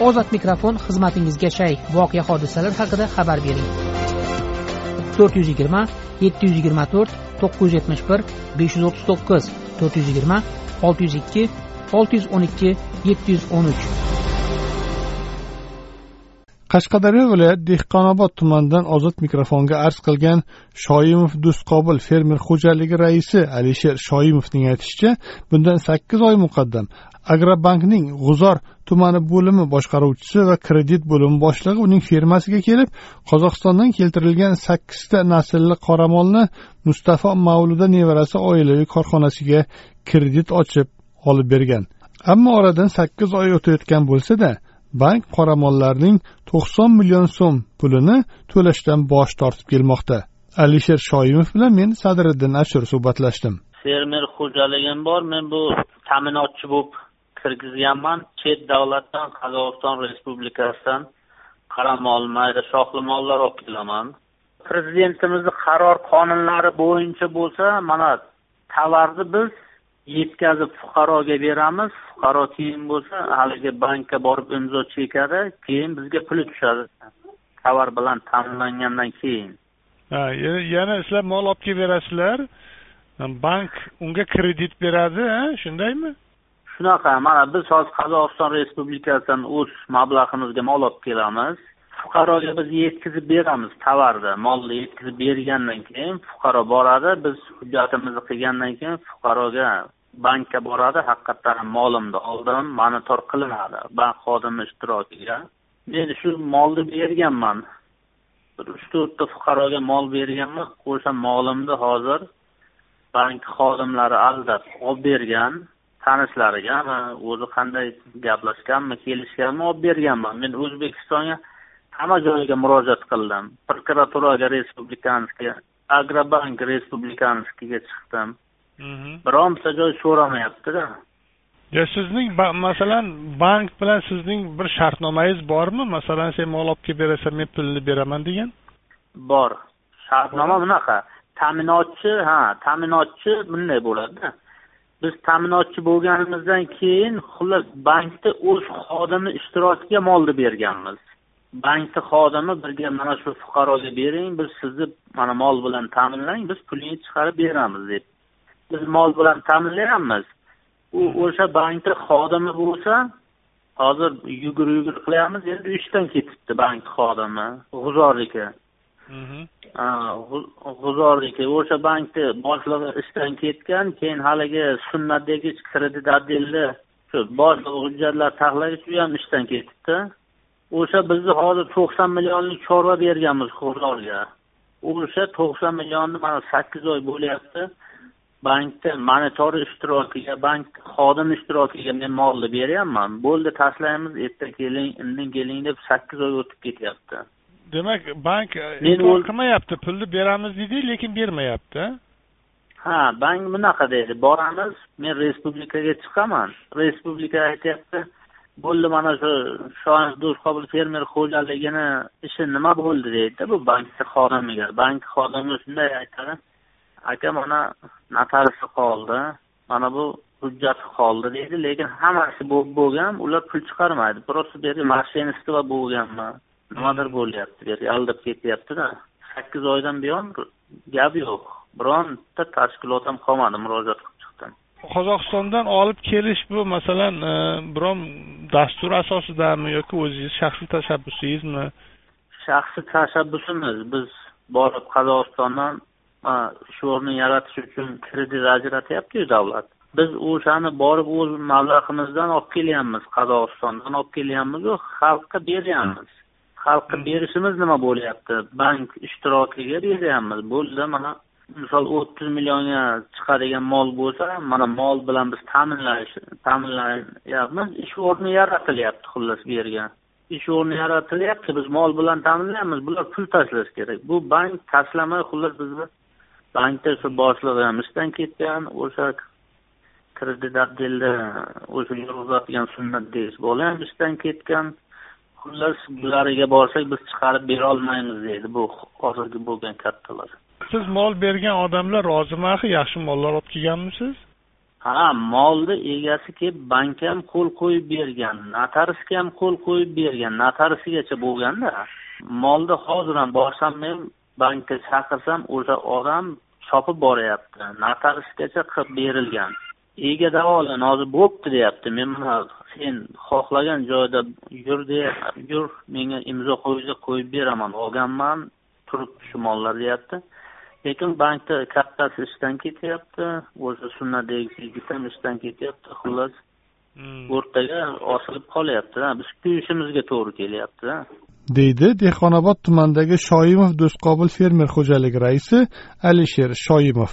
ozod mikrofon xizmatingizga shay. Voqea hodisalar haqida xabar bering. To'rt yuz yigirma yetti yuz yigirma to'rt to'qqiz yuz yetmish bir besh yuz o'ttiz to'qqiz to'rt yuz yigirma olti yuz ikki olti yuz o'n ikki yetti yuz o'n uch. Qashqadaryo viloyat dehqonobod tumanidan ozod mikrofonga arz qilgan shoimov do'stqobil fermer xo'jaligi raisi alisher shoimovning aytishicha bundan sakkiz oy muqaddam. Agrobankning g'uzor tumani bo'limi boshqaruvchisi va kredit bo'limi boshlig'i uning fermasiga kelib qozog'istondan keltirilgan sakkizta naslli qoramolni mustafo mavluda nevarasi oilaviy korxonasiga kredit ochib olib bergan. Ammo oradan sakkiz oy o'tayotgan bo'lsa da bank qoramollarning to'qson million so'm pulini to'lashdan bosh tortib kelmoqda. Alisher shoimov bilan men sadriddin ashur suhbatlashdim. Fermer xo'jaligim bor men bu ta'minotchi bo'lib kirgizganman. Chet davlatdan qozog'iston respublikasidan qaramol mayda shoxli mollar olib kelaman. Prezidentimizni qaror qonunlari bo'yicha bo'lsa mana tovarni biz yetkazib fuqaroga beramiz. Fuqaro keyin bo'lsa haligi bankka borib imzo chekadi keyin bizga puli tushadi. Tovar bilan ta'minlangandan keyin. Ha yana sizlar mol olib kelib berasizlar bank unga kredit beradi shundaymi shunaqa mana biz hozir qozog'iston respublikasidan o'z mablag'imizga mol olib kelamiz. Fuqaroga biz yetkazib beramiz tovarni molni yetkazib bergandan keyin fuqaro boradi biz hujjatimizni qilgandan keyin fuqaroga bankka boradi haqiqatdan molimni oldim monitor qilinadi bank xodimi ishtirokiga. Men shu molni berganman bir uch to'rtta fuqaroga mol berganman o'sha molimni hozir bank xodimlari aldab olib bergan. Tanishlariga o'zi qanday gaplashganmi kelishganmi olib berganman men o'zbekistonga hamma joyga murojaat qildim. Prokuraturaga respublikanskiy agrobank respublikanskiyga chiqdim. Bironta joy so'ramayaptida. Yo sizning masalan bank bilan sizning bir shartnomangiz bormi? Masalan sen mol olib kelib berasan men pulni beraman degan. Bor. Shartnoma bunaqa. Ta'minotchi ha ta'minotchi bunday bo'ladida biz ta'minotchi bo'lganimizdan keyin xullas bankda o'z xodimi ishtirokiga molni berganmiz. Bankni xodimi birga mana shu fuqaroga bering biz sizni mana mol bilan ta'minlang biz pulingni chiqarib beramiz deb. Biz mol bilan ta'minlayapmiz. U o'sha bankni xodimi bo'lsa hozir yugur yugur qilyapmiz endi ishdan ketibdi bank xodimi g'uzorniki g'uzorniki o'sha bankni boshlig'i ishdan ketgan keyin haligi sunnatdagi kredit отделni shu boshlig'i hujjatlar saqlagich u ham ishdan ketibdi o'sha bizni hozir to'qson millionlik chorva berganmiz g'uzorga o'sha to'qson millionni mana sakkiz oy bo'lyapti. Bankda monitor ishtirokiga bank xodim ishtirokiga men molni beryapman bo'ldi tashlaymiz erta keling indin keling deb sakkiz oy o'tib ketyapti. Demak bank qilmayapti pulni beramiz deydi lekin bermayapti ha bank bunaqa deydi boramiz men respublikaga chiqaman. Respublika aytyapti. Bo'ldi mana shu do'stqobil fermer xo'jaligini ishi nima bo'ldi deydida bu bankni xodimiga bank xodimi shunday aytadi. Aka mana notariusi qoldi. Mana bu hujjati qoldi deydi. Lekin hammasi bo'lib bo'lgan ular pul chiqarmaydi. Просто bu yerga mashinisti bo'lganmi nimadir bo'lyapti bu yerga aldab ketyaptida. Sakkiz oydan buyon gap yo'q. Bironta tashkilot ham qolmadi murojaat qilib chiqdim. Qozog'istondan olib kelish bu masalan biron dastur asosidami yoki o'zingiz shaxsiy tashabbusingizmi shaxsiy tashabbusimiz biz borib qozog'istondan shu o'rni yaratish uchun kredit ajratyaptiyu davlat. Biz o'shani borib o'z mablag'imizdan olib kelyapmiz qozog'istondan olib kelyapmizu xalqqa beryapmiz xalqqa berishimiz nima bo'lyapti? Bank ishtirokiga beryapmiz. Bo'ldi mana misol o'ttiz millionga chiqadigan mol bo'lsa mana mol bilan biz ta'minlash ta'minlayapmiz. Ish o'rni yaratilyapti xullas bu yerga ish o'rni yaratilyapti biz mol bilan ta'minlayapmiz. Bular pul tashlash kerak. Bu bank tashlamay xullas bizni bankda shu boshlig'i ham ishdan ketgan o'sha kredit отделda o'sha yurg'izadigan sunnat deyish bola ham ishdan ketgan. Xullas bularga borsak biz chiqarib bera olmaymiz deydi bu hozirgi bo'lgan kattalar. Siz mol bergan odamlar rozimi axir yaxshi mollar olib kelganmisiz ha molni egasi kelib bankka ham qo'l qo'yib bergan notariusga ham qo'l qo'yib bergan notariusigacha bo'lganda molni hozir ham borsam men bankka chaqirsam o'sha odam chopib boryapti notariusgacha qilib berilgan ega davolan hozir bo'pti deyapti men mana sen xohlagan joyda yur yur menga imzo qo'ysa qo'yib beraman. Olganman turibdi shu mollar deyapti. Lekin bankda kattasi ishdan ketyapti o'sha sunnadagi yigit ham ishdan ketyapti xullas. Hmm. o'rtaga osilib qolyaptida biz kuyishimizga to'g'ri kelyaptida. Deydi dehqonobod tumanidagi shoimov do'stqobil fermer xo'jaligi raisi alisher shoimov